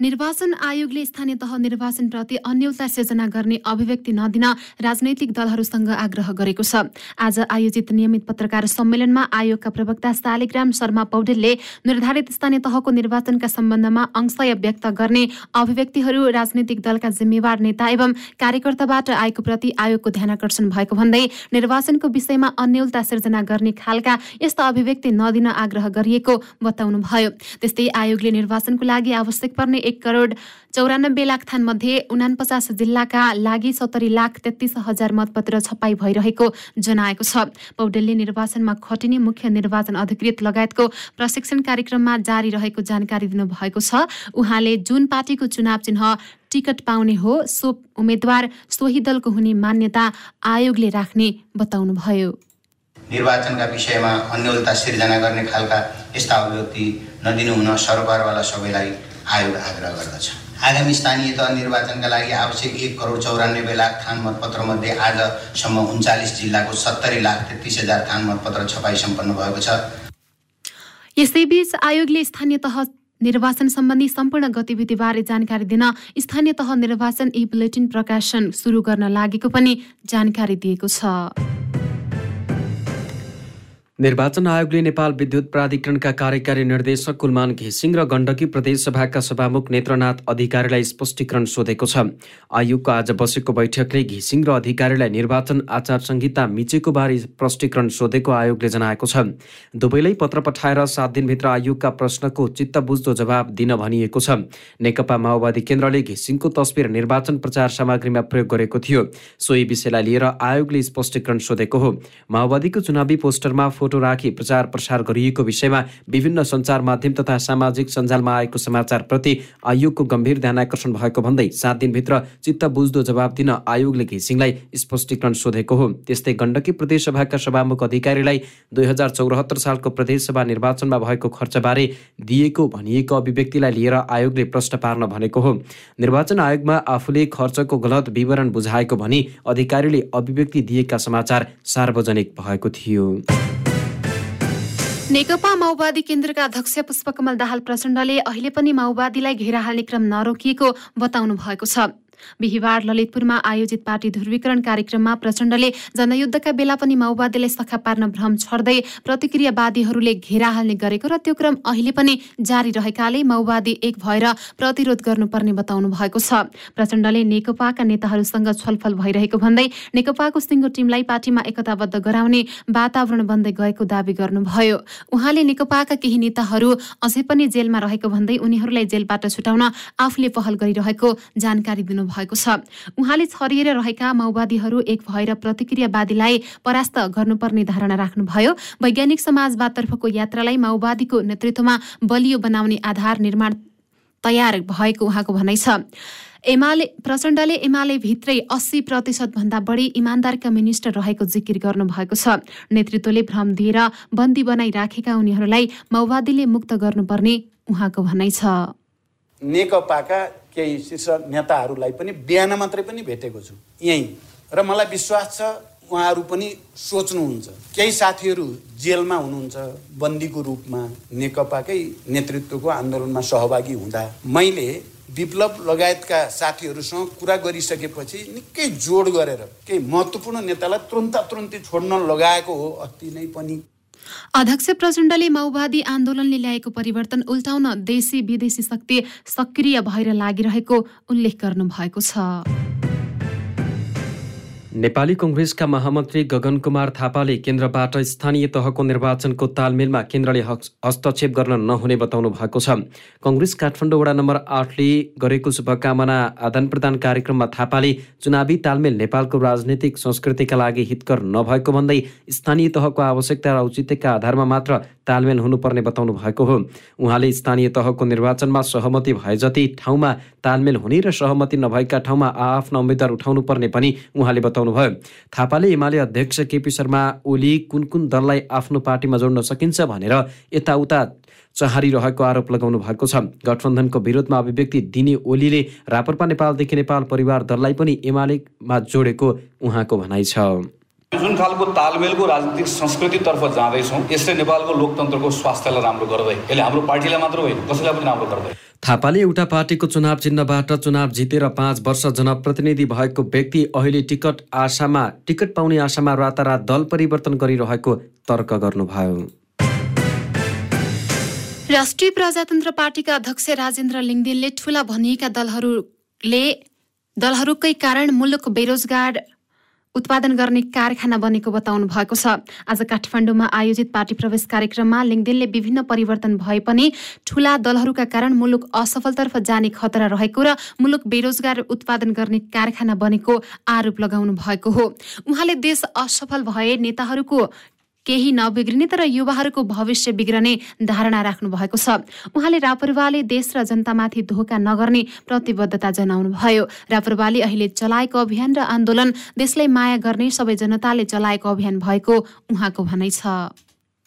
निर्वाचन आयोगले स्थानीय तह निर्वाचनप्रति अन्यलता सिर्जना गर्ने अभिव्यक्ति नदिन राजनैतिक दलहरूसँग आग्रह गरेको छ। आज आयोजित नियमित पत्रकार सम्मेलनमा आयोगका प्रवक्ता शालिग्राम शर्मा पौडेलले निर्धारित स्थानीय तहको निर्वाचनका सम्बन्धमा अंशय व्यक्त गर्ने अभिव्यक्तिहरू राजनैतिक दलका जिम्मेवार नेता एवं कार्यकर्ताबाट आएको प्रति आयोगको ध्यानकर्षण भएको भन्दै निर्वाचनको विषयमा अन्यलता सिर्जना गर्ने खालका यस्ता अभिव्यक्ति नदिन आग्रह गरिएको बताउनुभयो। त्यस्तै आयोगले निर्वाचनको लागि आवश्यक पर्ने एक करोड चौरानब्बे लाख थान मध्ये उनापचास जिल्लाका लागि सत्तरी लाख तेत्तिस हजार मतपत्र छपाई भइरहेको जनाएको छ। पौडेलले निर्वाचनमा खटिने मुख्य निर्वाचन अधिकृत लगायतको प्रशिक्षण कार्यक्रममा जारी रहेको जानकारी दिनुभएको छ। उहाँले जुन पार्टीको चुनाव चिन्ह टिकट पाउने हो सो उम्मेद्वार सोही दलको हुने मान्यता आयोगले राख्ने बताउनुभयो। निर्वाचनका विषयमा अन्यलता सिर्जना गर्ने खालका यस्ता अभिव्यक्ति नदिनु हुन सरकारवाला सबैलाई आयोग आग्रह गर्दछ। आगामी स्थानीय तह निर्वाचनका लागि आवश्यक एक करोड चौरानब्बे लाख थान मतपत्र मध्ये आजसम्म उन्चालिस जिल्लाको सत्तरी लाख तेत्तिस हजार थान मतपत्र छपाई सम्पन्न भएको छ। यसैबीच आयोगले स्थानीय तह निर्वाचन सम्बन्धी सम्पूर्ण गतिविधिबारे जानकारी दिन स्थानीय तह निर्वाचन ई बुलेटिन प्रकाशन सुरु गर्न लागेको पनि जानकारी दिएको छ। निर्वाचन आयोगले नेपाल विद्युत प्राधिकरणका कार्यकारी निर्देशक कुलमान घिसिङ र गण्डकी प्रदेशसभाका सभामुख नेत्रनाथ अधिकारीलाई स्पष्टीकरण सोधेको छ। आयोगको आज बसेको बैठकले घिसिङ र अधिकारीलाई निर्वाचन आचार संहिता मिचेको बारे स्पष्टीकरण सोधेको आयोगले जनाएको छ। दुवैलाई पत्र पठाएर सात दिनभित्र आयोगका प्रश्नको चित्त बुझ्दो जवाब दिन भनिएको छ। नेकपा माओवादी केन्द्रले घिसिङको तस्विर निर्वाचन प्रचार सामग्रीमा प्रयोग गरेको थियो। सोही विषयलाई लिएर आयोगले स्पष्टीकरण सोधेको हो। माओवादीको चुनावी पोस्टरमा फोटो राखी प्रचार प्रसार गरिएको विषयमा विभिन्न सञ्चार माध्यम तथा सामाजिक सञ्जालमा आएको समाचारप्रति आयोगको गम्भीर ध्यान आकर्षण भएको भन्दै सात दिनभित्र चित्त बुझ्दो जवाब दिन आयोगले घिसिङलाई स्पष्टीकरण सोधेको हो। त्यस्तै गण्डकी प्रदेशसभाका सभामुख अधिकारीलाई दुई हजार चौरात्तर सालको प्रदेशसभा निर्वाचनमा भएको खर्चबारे दिएको भनिएको अभिव्यक्तिलाई लिएर आयोगले प्रश्न पार्न भनेको हो। निर्वाचन आयोगमा आफूले खर्चको गलत विवरण बुझाएको भनी अधिकारीले अभिव्यक्ति दिएका समाचार सार्वजनिक भएको थियो। नेकपा माओवादी केन्द्रका अध्यक्ष पुष्पकमल दाहाल प्रचण्डले अहिले पनि माओवादीलाई घेरा हाल्ने क्रम नरोकिएको बताउनु भएको छ। बिहिबार ललितपुरमा आयोजित पार्टी ध्रुवीकरण कार्यक्रममा प्रचण्डले जनयुद्धका बेला पनि माओवादीलाई सखा पार्न भ्रम छर्दै प्रतिक्रियावादीहरूले घेरा हाल्ने गरेको र त्यो क्रम अहिले पनि जारी रहेकाले माओवादी एक भएर प्रतिरोध गर्नुपर्ने बताउनु भएको छ। प्रचण्डले नेकपाका नेताहरूसँग छलफल भइरहेको भन्दै नेकपाको सिङ्गो टिमलाई पार्टीमा एकताबद्ध गराउने वातावरण बन्दै गएको दावी गर्नुभयो। उहाँले नेकपाका केही नेताहरू अझै पनि जेलमा रहेको भन्दै उनीहरूलाई जेलबाट छुटाउन आफूले पहल गरिरहेको जानकारी दिनु भएको छ। उहाँले छरिएर रहेका माओवादीहरू एक भएर प्रतिक्रियावादीलाई परास्त गर्नुपर्ने धारणा राख्नुभयो। वैज्ञानिक समाजवादतर्फको यात्रालाई माओवादीको नेतृत्वमा बलियो बनाउने आधार निर्माण तयार भएको उहाँको भनाइ छ। एमाले प्रचण्डले एमाले भित्रै अस्सी प्रतिशत भन्दा बढी इमान्दार कम्युनिस्ट रहेको जिकिर गर्नुभएको छ। नेतृत्वले भ्रम दिएर बन्दी बनाइ राखेका उनीहरूलाई माओवादीले मुक्त गर्नुपर्ने उहाँको भनाइ छ। नेकपाका केही शीर्ष नेताहरूलाई पनि बिहान मात्रै पनि भेटेको छु। यहीँ। र मलाई विश्वास छ उहाँहरू पनि सोच्नुहुन्छ। केही साथीहरू जेलमा हुनुहुन्छ बन्दीको रूपमा नेकपाकै नेतृत्वको आन्दोलनमा सहभागी हुँदा। मैले विप्लव लगायतका साथीहरूसँग कुरा गरिसकेपछि निकै जोड गरेर केही महत्त्वपूर्ण नेतालाई तुरन्त तुरुन्ती छोड्न लगाएको हो अति नै पनि। अध्यक्ष प्रचण्डले माओवादी आन्दोलनले ल्याएको परिवर्तन उल्टाउन देशी विदेशी शक्ति सक्रिय भएर लागिरहेको उल्लेख गर्नुभएको छ। नेपाली कङ्ग्रेसका महामन्त्री गगन कुमार थापाले केन्द्रबाट स्थानीय तहको निर्वाचनको तालमेलमा केन्द्रले हस्तक्षेप गर्न नहुने बताउनु भएको छ। कङ्ग्रेस काठमाडौँ वडा नम्बर आठले गरेको शुभकामना आदान प्रदान कार्यक्रममा थापाले चुनावी तालमेल नेपालको राजनीतिक संस्कृतिका लागि हितकर नभएको भन्दै स्थानीय तहको आवश्यकता र औचित्यका आधारमा मात्र तालमेल हुनुपर्ने बताउनु भएको हो। उहाँले स्थानीय तहको निर्वाचनमा सहमति भए जति ठाउँमा तालमेल हुने र सहमति नभएका ठाउँमा आआफ्नो उम्मेद्वार उठाउनु पर्ने पनि उहाँले बताउनुभयो। थापाले एमाले अध्यक्ष केपी शर्मा ओली कुन कुन दललाई आफ्नो पार्टीमा जोड्न सकिन्छ भनेर यताउता चहारिरहेको आरोप लगाउनु भएको छ। गठबन्धनको विरोधमा अभिव्यक्ति दिने ओलीले रापरपा नेपालदेखि नेपाल परिवार दललाई पनि एमालेमा जोडेको उहाँको भनाइ छ। जुन खालको तालमेलको राजनीतिक संस्कृतितर्फ जाँदैछौँ यसले नेपालको लोकतन्त्रको स्वास्थ्यलाई राम्रो गर्दै यसले हाम्रो पार्टीलाई मात्र होइन कसैलाई पनि राम्रो गर्दै। थापाले एउटा पार्टीको चुनाव चिन्हबाट चुनाव जितेर पाँच वर्ष जनप्रतिनिधि भएको व्यक्ति अहिले टिकट आशामा टिकट पाउने आशामा रातारात दल परिवर्तन गरिरहेको तर्क गर्नुभयो। राष्ट्रिय प्रजातन्त्र पार्टीका अध्यक्ष राजेन्द्र लिङ्गदेनले ठूला भनिएका दलहरूले दलहरूकै कारण मुलुक बेरोजगार उत्पादन गर्ने कारखाना बनेको बताउनु भएको छ। आज काठमाडौँमा आयोजित पार्टी प्रवेश कार्यक्रममा लिङ्गदेनले विभिन्न परिवर्तन भए पनि ठूला दलहरूका कारण मुलुक असफलतर्फ जाने खतरा रहेको र मुलुक बेरोजगार उत्पादन गर्ने कारखाना बनेको आरोप लगाउनु भएको हो। उहाँले देश असफल भए नेताहरूको केही नबिग्रिने तर युवाहरूको भविष्य बिग्रने धारणा राख्नु भएको छ। उहाँले रापरवाले देश र जनतामाथि धोका नगर्ने प्रतिबद्धता जनाउनुभयो। रापरवाले अहिले चलाएको अभियान र आन्दोलन देशलाई माया गर्ने सबै जनताले चलाएको अभियान भएको उहाँको भनाइ छ।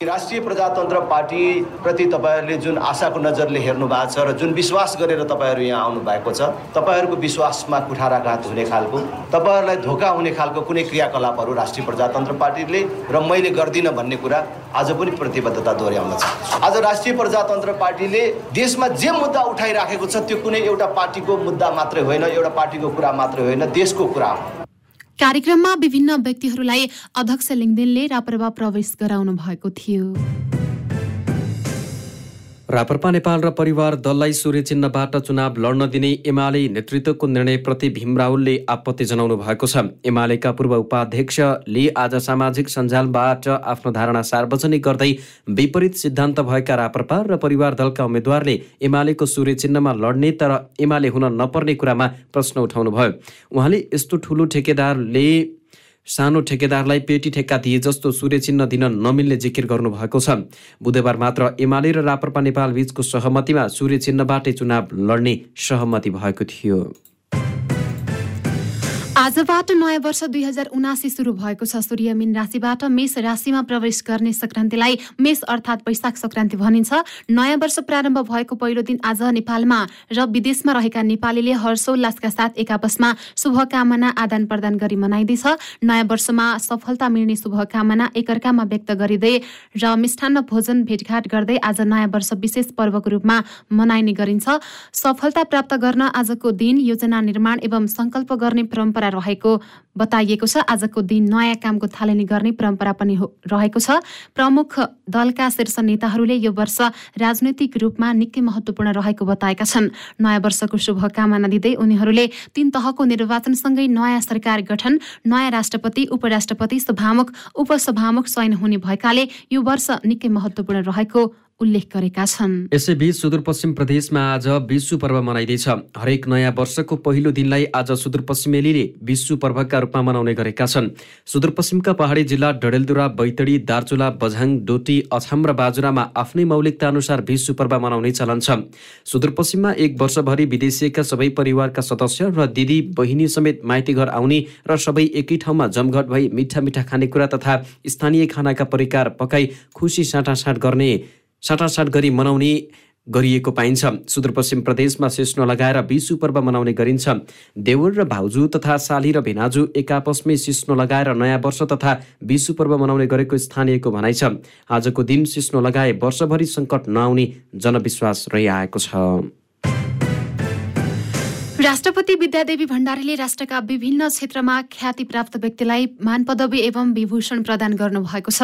राष्ट्रिय प्रजातन्त्र पार्टीप्रति तपाईँहरूले जुन आशाको नजरले हेर्नु भएको छ र जुन विश्वास गरेर तपाईँहरू यहाँ आउनु भएको छ तपाईँहरूको विश्वासमा कुठाराघात हुने खालको तपाईँहरूलाई धोका हुने खालको कुनै क्रियाकलापहरू राष्ट्रिय प्रजातन्त्र पार्टीले र मैले गर्दिनँ भन्ने कुरा आज पनि प्रतिबद्धता दोहोऱ्याउन छ आज राष्ट्रिय प्रजातन्त्र पार्टीले देशमा जे मुद्दा उठाइराखेको छ त्यो कुनै एउटा पार्टीको मुद्दा मात्रै होइन एउटा पार्टीको कुरा मात्रै होइन देशको कुरा हो। कार्यक्रममा विभिन्न व्यक्तिहरूलाई अध्यक्ष लिङ्गदेनले रापरवा प्रवेश गराउनु भएको थियो। राप्रपा नेपाल र परिवार दललाई सूर्य चिन्हबाट चुनाव लड्न दिने एमाले नेतृत्वको निर्णयप्रति भीम राहुलले आपत्ति जनाउनु भएको छ। एमालेका पूर्व उपाध्यक्षले आज सामाजिक सञ्जालबाट आफ्नो धारणा सार्वजनिक गर्दै विपरीत सिद्धान्त भएका राप्रपा र परिवार दलका उम्मेद्वारले एमालेको सूर्य चिन्हमा लड्ने तर एमाले हुन नपर्ने कुरामा प्रश्न उठाउनुभयो। उहाँले यस्तो ठुलो ठेकेदारले सानो ठेकेदारलाई पेटी ठेक्का दिए जस्तो सूर्य चिन्ह दिन नमिल्ने जिकिर गर्नुभएको छ। बुधबार मात्र एमाले र राप्रपा नेपाल बीचको सहमतिमा सूर्य चिन्हबाटै चुनाव लड्ने सहमति भएको थियो। आजबाट नयाँ वर्ष दुई हजार उनासी सुरु भएको छ। सूर्य मीन राशिबाट मेष राशिमा प्रवेश गर्ने सङ्क्रान्तिलाई मेष अर्थात् वैशाख सङ्क्रान्ति भनिन्छ। नयाँ वर्ष प्रारम्भ भएको पहिलो दिन आज नेपालमा र विदेशमा रहेका नेपालीले हर्षोल्लासका साथ एक आपसमा शुभकामना आदान प्रदान गरी मनाइँदैछ। नयाँ वर्षमा सफलता मिल्ने शुभकामना एकअर्कामा व्यक्त गरिँदै र मिष्ठान्न भोजन भेटघाट गर्दै आज नयाँ वर्ष विशेष पर्वको रूपमा मनाइने गरिन्छ। सफलता प्राप्त गर्न आजको दिन योजना निर्माण एवं सङ्कल्प गर्ने परम्परा रहेको बताइएको छ। आजको दिन नयाँ कामको थालनी गर्ने परम्परा पनि रहेको छ। प्रमुख दलका शीर्ष नेताहरूले यो वर्ष राजनैतिक रूपमा निकै महत्त्वपूर्ण रहेको बताएका छन्। नयाँ वर्षको शुभकामना दिँदै उनीहरूले तीन तहको निर्वाचनसँगै नयाँ सरकार गठन नयाँ राष्ट्रपति उपराष्ट्रपति सभामुख उपसभामुख चयन हुने भएकाले यो वर्ष निकै महत्त्वपूर्ण रहेको उल्लेख गरेका छन्। यसैबीच सुदूरपश्चिम प्रदेशमा आज विश्व पर्व मनाइँदैछ। हरेक नयाँ वर्षको पहिलो दिनलाई आज सुदूरपश्चिमेलीले विश्व पर्वका रूपमा मनाउने गरेका छन्। सुदूरपश्चिमका पहाडी जिल्ला डडेलधुरा बैतडी दार्चुला बझाङ डोटी अछाम र बाजुरामा आफ्नै मौलिकता अनुसार विश्व पर्व मनाउने चलन छ। सुदूरपश्चिममा एक वर्षभरि विदेशिएका सबै परिवारका सदस्य र दिदी बहिनी समेत माइती घर आउने र सबै एकै ठाउँमा जमघट भई मिठा मिठा खानेकुरा तथा स्थानीय खानाका परिकार पकाई खुसी साटासाट गर्ने साटासाट गरी मनाउने गरिएको पाइन्छ। सुदूरपश्चिम प्रदेशमा सिस्नो लगाएर विशु पर्व मनाउने गरिन्छ। देवर र भाउजू तथा साली र भेनाजु एक आपसमै सिस्नो लगाएर नयाँ वर्ष तथा विशु पर्व मनाउने गरेको स्थानीयको भनाइ छ। आजको दिन सिस्नो लगाए वर्षभरि सङ्कट नआउने जनविश्वास रहिआएको छ। राष्ट्रपति विद्यादेवी भण्डारीले राष्ट्रका विभिन्न क्षेत्रमा ख्याति प्राप्त व्यक्तिलाई मान पदवी एवं विभूषण प्रदान गर्नुभएको छ।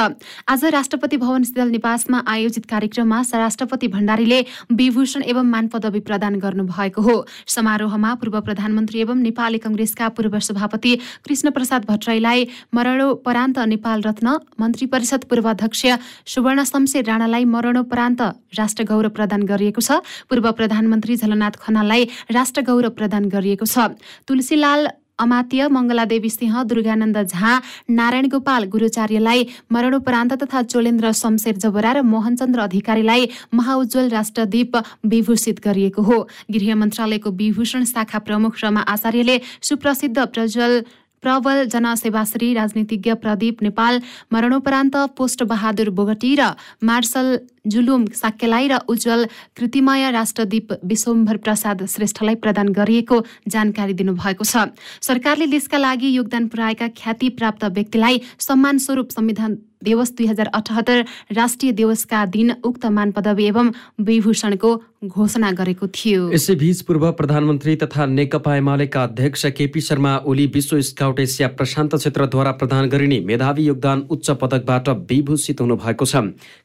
आज राष्ट्रपति भवन शीतल निवासमा आयोजित कार्यक्रममा राष्ट्रपति भण्डारीले विभूषण एवं मान पदवी प्रदान गर्नुभएको हो। समारोहमा पूर्व प्रधानमन्त्री एवं नेपाली कङ्ग्रेसका पूर्व सभापति कृष्ण प्रसाद भट्टराईलाई मरणोपरान्त नेपाल रत्न मन्त्री परिषद पूर्व अध्यक्ष सुवर्ण शमशेर राणालाई मरणोपरान्त राष्ट्र गौरव प्रदान गरिएको छ। पूर्व प्रधानमन्त्री झलनाथ खनाललाई राष्ट्र गौरव प्रदान गरिएको छ। तुलसीलाल अमात्य मङ्गलादेवी सिंह दुर्गानन्द झा नारायण गोपाल गुरुचार्यलाई मरणोपरान्त तथा चोलेन्द्र शमशेर जबरा र मोहनचन्द्र अधिकारीलाई महाउज्जवल राष्ट्रदीप विभूषित गरिएको हो। गृह मन्त्रालयको विभूषण शाखा प्रमुख रमा आचार्यले सुप्रसिद्ध प्रज्वल प्रबल जनसेवाश्री राजनीतिज्ञ प्रदीप नेपाल मरणोपरान्त पोस्ट बहादुर बोगटी र मार्शल जुलुम साक्यलाई र उज्जवल कृतिमय राष्ट्रदीप विश्वम्भर प्रसाद श्रेष्ठलाई प्रदान गरिएको जानकारी दिनुभएको छ। सरकारले देशका लागि योगदान पुर्याएका ख्याति प्राप्त व्यक्तिलाई सम्मान स्वरूप संविधान दिवस दुई हजार अठहत्तर राष्ट्रिय दिवसका दिन उक्त मान पदवी एवं विभूषणको घोषणा गरेको थियो। यसैबीच पूर्व प्रधानमन्त्री तथा नेकपा एमालेका अध्यक्ष केपी शर्मा ओली विश्व स्काउट एसिया प्रशान्त क्षेत्रद्वारा प्रदान गरिने मेधावी योगदान उच्च पदकबाट विभूषित हुनुभएको छ।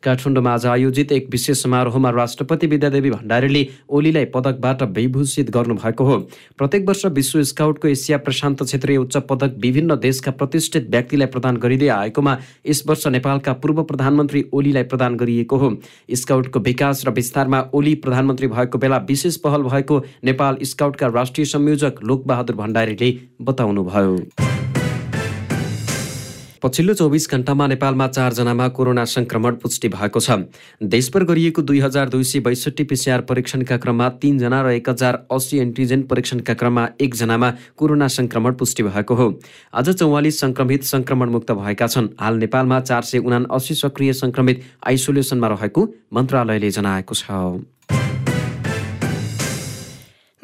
काठमाडौँमा आज आयोजित एक विशेष समारोहमा राष्ट्रपति विद्यादेवी भण्डारीले ओलीलाई पदकबाट विभूषित गर्नुभएको हो। प्रत्येक वर्ष विश्व स्काउटको एसिया प्रशान्त क्षेत्रीय उच्च पदक विभिन्न देशका प्रतिष्ठित व्यक्तिलाई प्रदान गरिँदै आएकोमा यस वर्ष नेपालका पूर्व प्रधानमन्त्री ओलीलाई प्रदान गरिएको हो। स्काउटको विकास र विस्तारमा ओली प्रधानमन्त्री भएको बेला विशेष पहल भएको नेपाल स्काउटका राष्ट्रिय संयोजक लोकबहादुर भण्डारीले बताउनुभयो। पछिल्लो चौबिस घण्टामा नेपालमा चारजनामा कोरोना संक्रमण पुष्टि भएको छ। देशभर गरिएको दुई हजार दुई सय बैसठी पिसिआर परीक्षणका क्रममा तिनजना र एक हजार अस्सी एन्टिजेन परीक्षणका क्रममा एकजनामा कोरोना संक्रमण पुष्टि भएको हो। आज चौवालिस संक्रमित संक्रमण मुक्त भएका छन्। हाल नेपालमा चार सय उना सक्रिय संक्रमित आइसोलेसनमा रहेको मन्त्रालयले जनाएको छ।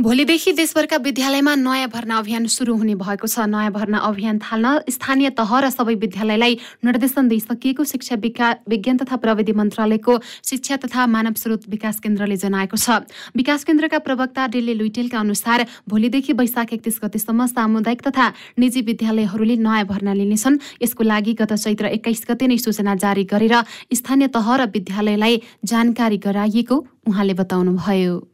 भोलिदेखि देशभरका विद्यालयमा नयाँ भर्ना अभियान सुरु हुने भएको छ। नयाँ भर्ना अभियान थाल्न स्थानीय तह र सबै विद्यालयलाई निर्देशन दिइसकिएको शिक्षा विका विज्ञान तथा प्रविधि मन्त्रालयको शिक्षा तथा मानव स्रोत विकास केन्द्रले जनाएको छ। विकास केन्द्रका प्रवक्ता डेले लुइटेलका अनुसार भोलिदेखि वैशाख एकतिस गतेसम्म सामुदायिक तथा निजी विद्यालयहरूले नयाँ भर्ना लिनेछन्। यसको लागि गत चैत्र एक्काइस गते नै सूचना जारी गरेर स्थानीय तह र विद्यालयलाई जानकारी गराइएको उहाँले बताउनुभयो।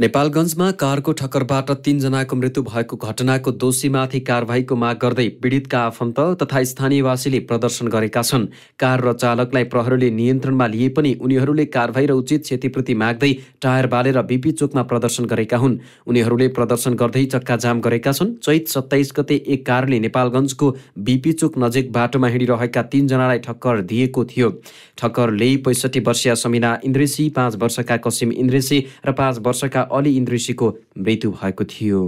नेपालगञ्जमा कारको ठक्करबाट तीनजनाको मृत्यु भएको घटनाको दोषीमाथि कारवाहीको माग गर्दै पीडितका आफन्त तथा स्थानीयवासीले प्रदर्शन गरेका छन्। कार र चालकलाई प्रहरीले नियन्त्रणमा लिए पनि उनीहरूले कारवाही र उचित क्षतिपूर्ति माग्दै टायर बालेर बिपी चोकमा प्रदर्शन गरेका हुन्। उनीहरूले प्रदर्शन गर्दै चक्का जाम गरेका छन्। चैत सत्ताइस गते एक कारले नेपालगञ्जको बिपी चोक नजिक बाटोमा हिँडिरहेका तीनजनालाई ठक्कर दिएको थियो। ठक्करले पैँसठी वर्षीय समिना इन्द्रेसी पाँच वर्षका कसिम इन्द्रेसी र पाँच वर्षका अली इन्द्रेसीको मृत्यु भएको थियो।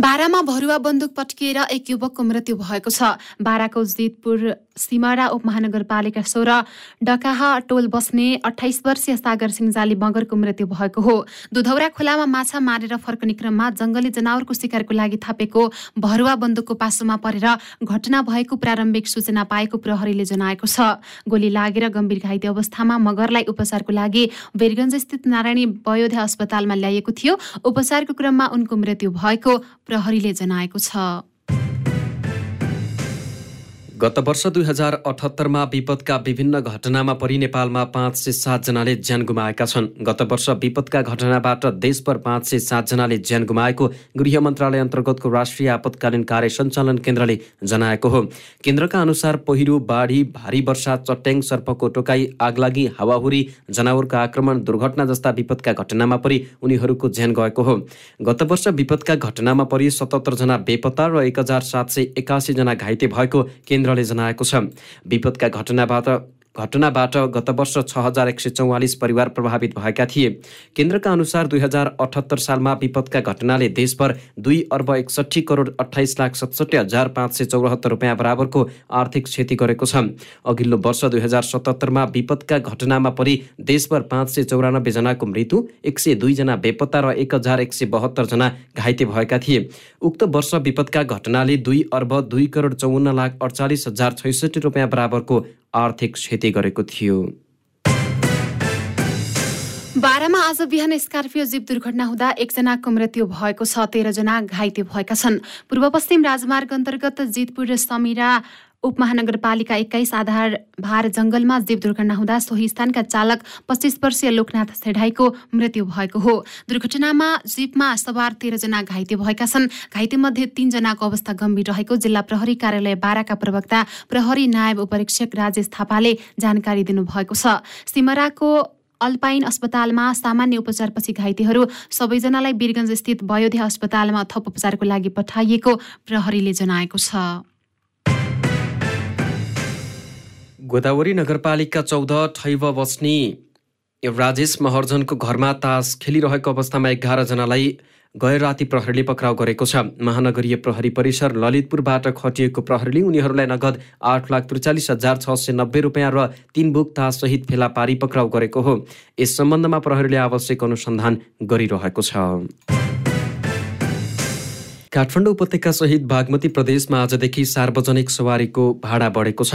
बारामा भरुवा बन्दुक पट्किएर एक युवकको मृत्यु भएको छ। बाराको जितपुर सिमरा उपमहानगरपालिका सोह्र डकाहा टोल बस्ने अठाइस वर्षीय सागर सिंह मगरको मृत्यु भएको हो। दुधौरा खोलामा माछा मारेर फर्कने क्रममा जङ्गली जनावरको शिकारको लागि थापेको भरुवा बन्दुकको पासोमा परेर घटना भएको प्रारम्भिक सूचना पाएको प्रहरीले जनाएको छ। गोली लागेर गम्भीर घाइते अवस्थामा मगरलाई उपचारको लागि वीरगञ्ज स्थित नारायणी वयोध्या अस्पतालमा ल्याइएको थियो। उपचारको क्रममा उनको मृत्यु भएको प्रहरीले जनाएको छ। गत वर्ष दुई हजार अठहत्तरमा विपदका विभिन्न घटनामा परि नेपालमा पाँच सय सातजनाले ज्यान गुमाएका छन्। गत वर्ष विपदका घटनाबाट देशभर पाँच सय सातजनाले ज्यान गुमाएको गृह मन्त्रालय अन्तर्गतको राष्ट्रिय आपतकालीन कार्य सञ्चालन केन्द्रले जनाएको हो। केन्द्रका अनुसार पहिरो बाढी भारी वर्षा चट्याङ सर्पको टोकाई आगलागी हावाहुरी जनावरको आक्रमण दुर्घटना जस्ता विपदका घटनामा परि उनीहरूको ज्यान गएको हो। गत वर्ष विपदका घटनामा परि सतहत्तरजना बेपत्ता र एक हजार सात सय एकासीजना घाइते भएको केन्द्र केन्द्रले जनाएको छ विपदका घटनाबाट घटनाबाट गत वर्ष छ हजार एक सय चौवालिस परिवार प्रभावित भएका थिए। केन्द्रका अनुसार दुई हजार अठहत्तर सालमा विपदका घटनाले देशभर दुई अर्ब एकसट्ठी करोड अठाइस लाख सतसट्ठी हजार पाँच सय चौरात्तर रुपियाँ बराबरको आर्थिक क्षति गरेको छ। अघिल्लो वर्ष दुई हजार सतहत्तरमा विपदका घटनामा परि देशभर पाँच सय चौरानब्बेजनाको मृत्यु एक सय दुईजना बेपत्ता र एक हजार एक सय बहत्तरजना घाइते भएका थिए। उक्त वर्ष विपदका घटनाले दुई अर्ब दुई करोड चौवन्न लाख अडचालिस हजार छैसठी रुपियाँ बराबरको आर्थिक क्षति गरेको थियो। बाह्रमा आज बिहान स्कार्पियो जीप दुर्घटना हुँदा एकजनाको मृत्यु भएको छ तेह्रजना घाइते भएका छन्। पूर्व पश्चिम राजमार्ग अन्तर्गत जितपुर र समिरा उपमहानगरपालिका एक्काइस आधार भार जङ्गलमा जीव दुर्घटना हुँदा सोही स्थानका चालक पच्चिस वर्षीय लोकनाथ सेढाईको मृत्यु भएको हो। दुर्घटनामा जीपमा सवार तेह्रजना घाइते भएका छन्। घाइतेमध्ये तीनजनाको अवस्था गम्भीर रहेको जिल्ला प्रहरी कार्यालय बाराका प्रवक्ता प्रहरी नायब उपरीक्षक राजेश थापाले जानकारी दिनुभएको छ। सिमराको अल्पाइन अस्पतालमा सामान्य उपचारपछि घाइतेहरू सबैजनालाई वीरगञ्ज स्थित वयोध्या अस्पतालमा थप उपचारको लागि पठाइएको प्रहरीले जनाएको छ। गोदावरी नगरपालिका चौध ठैव बस्ने राजेश महर्जनको घरमा तास खेलिरहेको अवस्थामा एघारजनालाई गैर राति प्रहरीले पक्राउ गरेको छ। महानगरीय प्रहरी परिसर ललितपुरबाट खटिएको प्रहरीले उनीहरूलाई नगद आठ लाख त्रिचालिस हजार छ सय नब्बे रुपियाँ र तिन सहित फेला पारी पक्राउ गरेको हो। यस सम्बन्धमा प्रहरीले आवश्यक अनुसन्धान गरिरहेको छ। काठमाडौँ उपत्यका सहित बागमती प्रदेशमा आजदेखि सार्वजनिक सवारीको भाडा बढेको छ।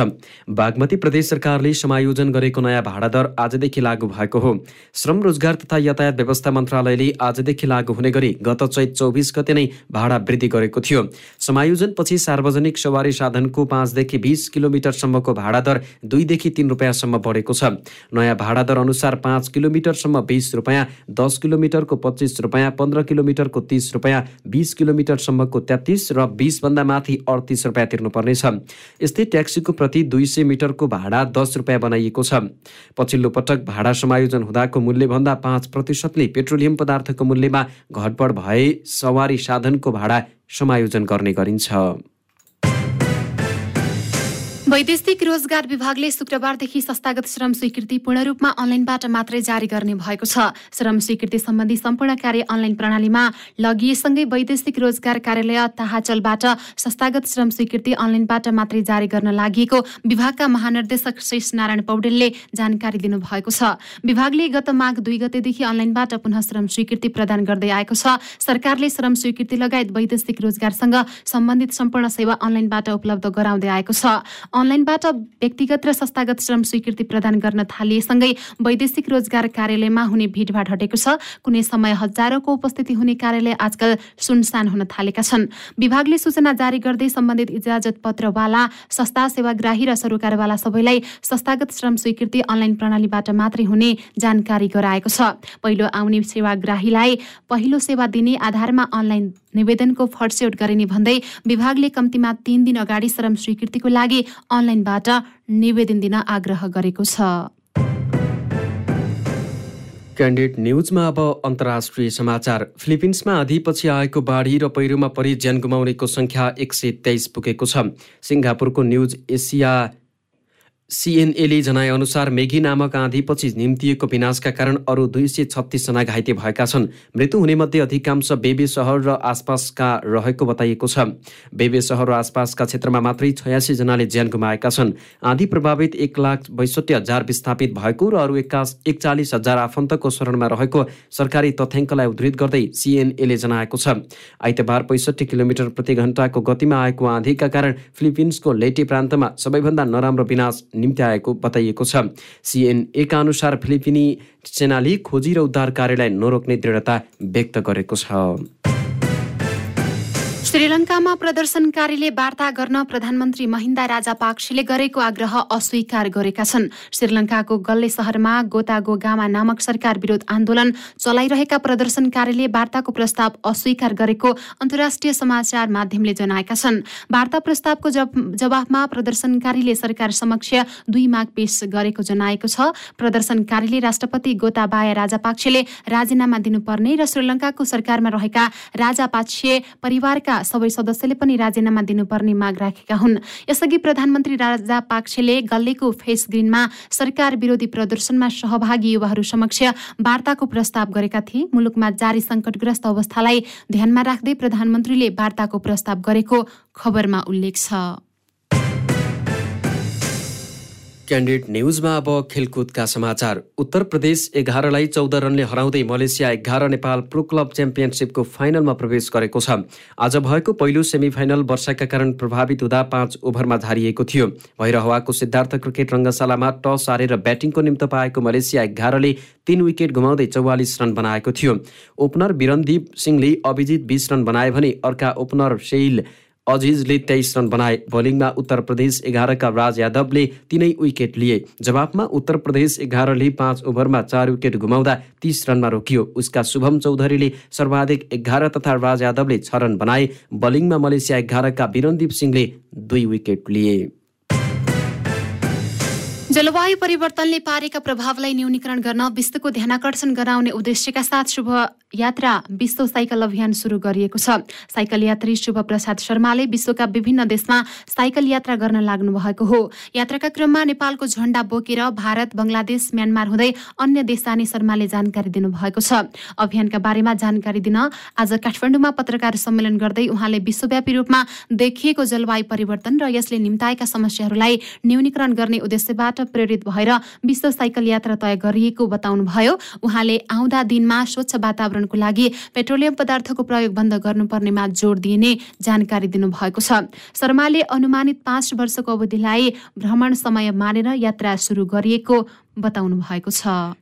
बागमती प्रदेश सरकारले समायोजन गरेको नयाँ भाडा दर आजदेखि लागू भएको हो। श्रम रोजगार तथा यातायात व्यवस्था मन्त्रालयले आजदेखि लागू हुने गरी गत चैत चौबिस गते नै भाडा वृद्धि गरेको थियो। समायोजनपछि सार्वजनिक सवारी साधनको पाँचदेखि बिस किलोमिटरसम्मको भाडा दर दुईदेखि तिन रुपियाँसम्म बढेको छ। नयाँ भाडा दर अनुसार पाँच किलोमिटरसम्म बिस रुपियाँ दस किलोमिटरको पच्चिस रुपियाँ पन्ध्र किलोमिटरको तिस रुपियाँ बिस किलोमिटर सम्मको तेत्तिस र बिसभन्दा माथि अडतिस रुपियाँ तिर्नुपर्नेछ। यस्तै ट्याक्सीको प्रति दुई सय मिटरको भाडा दस रुपियाँ बनाइएको छ। पछिल्लो पटक भाडा समायोजन हुँदाको मूल्यभन्दा पाँच प्रतिशतले पेट्रोलियम पदार्थको मूल्यमा घटबड भए सवारी साधनको भाडा समायोजन गर्ने गरिन्छ। वैदेशिक रोजगार विभागले शुक्रबारदेखि संस्थागत श्रम स्वीकृति पूर्ण रूपमा अनलाइनबाट मात्रै जारी गर्ने भएको छ। श्रम स्वीकृति सम्बन्धी सम्पूर्ण कार्य अनलाइन प्रणालीमा लगिएसँगै वैदेशिक रोजगार कार्यालय ताहाचलबाट संस्थागत श्रम स्वीकृति अनलाइनबाट मात्रै जारी गर्न लागि विभागका महानिर्देशक शेष नारायण पौडेलले जानकारी दिनुभएको छ। विभागले गत माघ दुई गतेदेखि अनलाइनबाट पुनः श्रम स्वीकृति प्रदान गर्दै आएको छ। सरकारले श्रम स्वीकृति लगायत वैदेशिक रोजगारसँग सम्बन्धित सम्पूर्ण सेवा अनलाइनबाट उपलब्ध गराउँदै आएको छ। अनलाइनबाट व्यक्तिगत र संस्थागत श्रम स्वीकृति प्रदान गर्न थालिएसँगै वैदेशिक रोजगार कार्यालयमा हुने भिडभाड हटेको छ। कुनै समय हजारौंको उपस्थिति हुने कार्यालय आजकल सुनसान हुन थालेका छन्। विभागले सूचना जारी गर्दै सम्बन्धित इजाजत पत्रवाला संस्था सेवाग्राही र सरोकारवाला सबैलाई संस्थागत श्रम स्वीकृति अनलाइन प्रणालीबाट मात्रै हुने जानकारी गराएको छ। पहिलो आउने सेवाग्राहीलाई पहिलो सेवा दिने आधारमा अनलाइन निवेदनको फर्स्यौट गरिने भन्दै विभागले कम्तीमा तीन दिन अगाडि श्रम स्वीकृतिको लागि अनलाइनबाट निवेदन दिन आग्रह गरेको छ। क्यान्डिडेट न्युजमा अब अन्तर्राष्ट्रिय समाचार। फिलिपिन्समा आधीपछि आएको बाढी र पहिरोमा परि ज्यान गुमाउनेको सङ्ख्या एक सय तेइस पुगेको छ। सिङ्गापुरको न्युज एसिया सिएनएले जनाएअनुसार मेघी नामक आँधीपछि निम्तिएको विनाशका कारण अरू दुई सय छत्तिसजना घाइते भएका छन्। मृत्यु हुनेमध्ये अधिकांश बेबे सहर र आसपासका रहेको बताइएको छ। बेबे सहर र आसपासका क्षेत्रमा मात्रै छयासीजनाले ज्यान गुमाएका छन्। आँधी प्रभावित एक लाख बैसठी हजार विस्थापित भएको र अरू एक्कास एकचालिस हजार आफन्तको शरणमा रहेको सरकारी तथ्याङ्कलाई उद्धृत गर्दै सिएनएले जनाएको छ। आइतबार पैँसठी किलोमिटर प्रति घन्टाको गतिमा आएको आँधीका कारण फिलिपिन्सको लेटी प्रान्तमा सबैभन्दा नराम्रो विनाश निम्ति आएको बताइएको छ। सिएनएका अनुसार फिलिपिनी सेनाले खोजी र उद्धार कार्यलाई नरोक्ने दृढता व्यक्त गरेको छ। श्रीलङ्कामा प्रदर्शनकारीले वार्ता गर्न प्रधानमन्त्री महिन्दा राजापाक्सेले गरेको आग्रह अस्वीकार गरेका छन्। श्रीलङ्काको गल्ले सहरमा गोतागो गामा नामक सरकार विरोध आन्दोलन चलाइरहेका प्रदर्शनकारीले वार्ताको प्रस्ताव अस्वीकार गरेको अन्तर्राष्ट्रिय समाचार माध्यमले जनाएका छन्। वार्ता प्रस्तावको जवाफमा प्रदर्शनकारीले सरकार समक्ष दुई माग पेश गरेको जनाएको छ। प्रदर्शनकारीले राष्ट्रपति गोताबाया राजापाक्सेले राजीनामा दिनुपर्ने र श्रीलङ्काको सरकारमा रहेका राजापाक्से परिवारका सबै सदस्यले पनि राजीनामा दिनुपर्ने माग राखेका हुन्। यसअघि प्रधानमन्त्री राजा पाक्सेले गल्लेको फेस ग्रिनमा सरकार विरोधी प्रदर्शनमा सहभागी युवाहरू समक्ष वार्ताको प्रस्ताव गरेका थिए। मुलुकमा जारी सङ्कटग्रस्त अवस्थालाई ध्यानमा राख्दै प्रधानमन्त्रीले वार्ताको प्रस्ताव गरेको खबरमा उल्लेख छ। क्यान्डिडेट न्युजमा अब खेलकुदका समाचार। उत्तर प्रदेश एघारलाई चौध रनले हराउँदै मलेसिया एघार नेपाल प्रो क्लब च्याम्पियनसिपको फाइनलमा प्रवेश गरेको छ। आज भएको पहिलो सेमिफाइनल वर्षाका कारण प्रभावित हुँदा पाँच ओभरमा झारिएको थियो। भैरहवाको सिद्धार्थ क्रिकेट रङ्गशालामा टस हारेर ब्याटिङको निम्ति पाएको मलेसिया एघारले तीन विकेट गुमाउँदै चौवालिस रन बनाएको थियो। ओपनर बिरनदीप सिंहले अभिजित बिस रन बनाए भने अर्का ओपनर सेल अजिजले तेइस रन बनाए। बोलिङमा उत्तर प्रदेश एघारका राज यादवले तिनै विकेट लिए। जवाफमा उत्तर प्रदेश एघारले पाँच ओभरमा चार विकेट गुमाउँदा तीस रनमा रोकियो। उसका शुभम चौधरीले सर्वाधिक एघार तथा राज यादवले छ रन बनाए। बलिङमा मलेसिया एघारका बिरनदीप सिंहले दुई विकेट लिए। जलवायु परिवर्तनले पारेका प्रभावलाई न्यूनीकरण गर्न विश्वको ध्यानकर्षण गराउने उद्देश्यका साथ शुभ यात्रा विश्व साइकल अभियान सुरु गरिएको छ। साइकल यात्री शुभ प्रसाद शर्माले विश्वका विभिन्न देशमा साइकल यात्रा गर्न लाग्नु भएको हो। यात्राका क्रममा नेपालको झण्डा बोकेर भारत बङ्गलादेश म्यानमार हुँदै अन्य देश जाने शर्माले जानकारी दिनुभएको छ। अभियानका बारेमा जानकारी दिन आज काठमाडौँमा पत्रकार सम्मेलन गर्दै उहाँले विश्वव्यापी रूपमा देखिएको जलवायु परिवर्तन र यसले निम्ताएका समस्याहरूलाई न्यूनीकरण गर्ने उद्देश्यबाट प्रेरित भएर विश्व साइकल यात्रा तय गरिएको बताउनुभयो। उहाँले आउँदा दिनमा स्वच्छ वातावरणको लागि पेट्रोलियम पदार्थको प्रयोग बन्द गर्नुपर्नेमा जोड दिइने जानकारी दिनुभएको छ। शर्माले अनुमानित पाँच वर्षको अवधिलाई भ्रमण समय मानेर यात्रा सुरु गरिएको बताउनु भएको छ।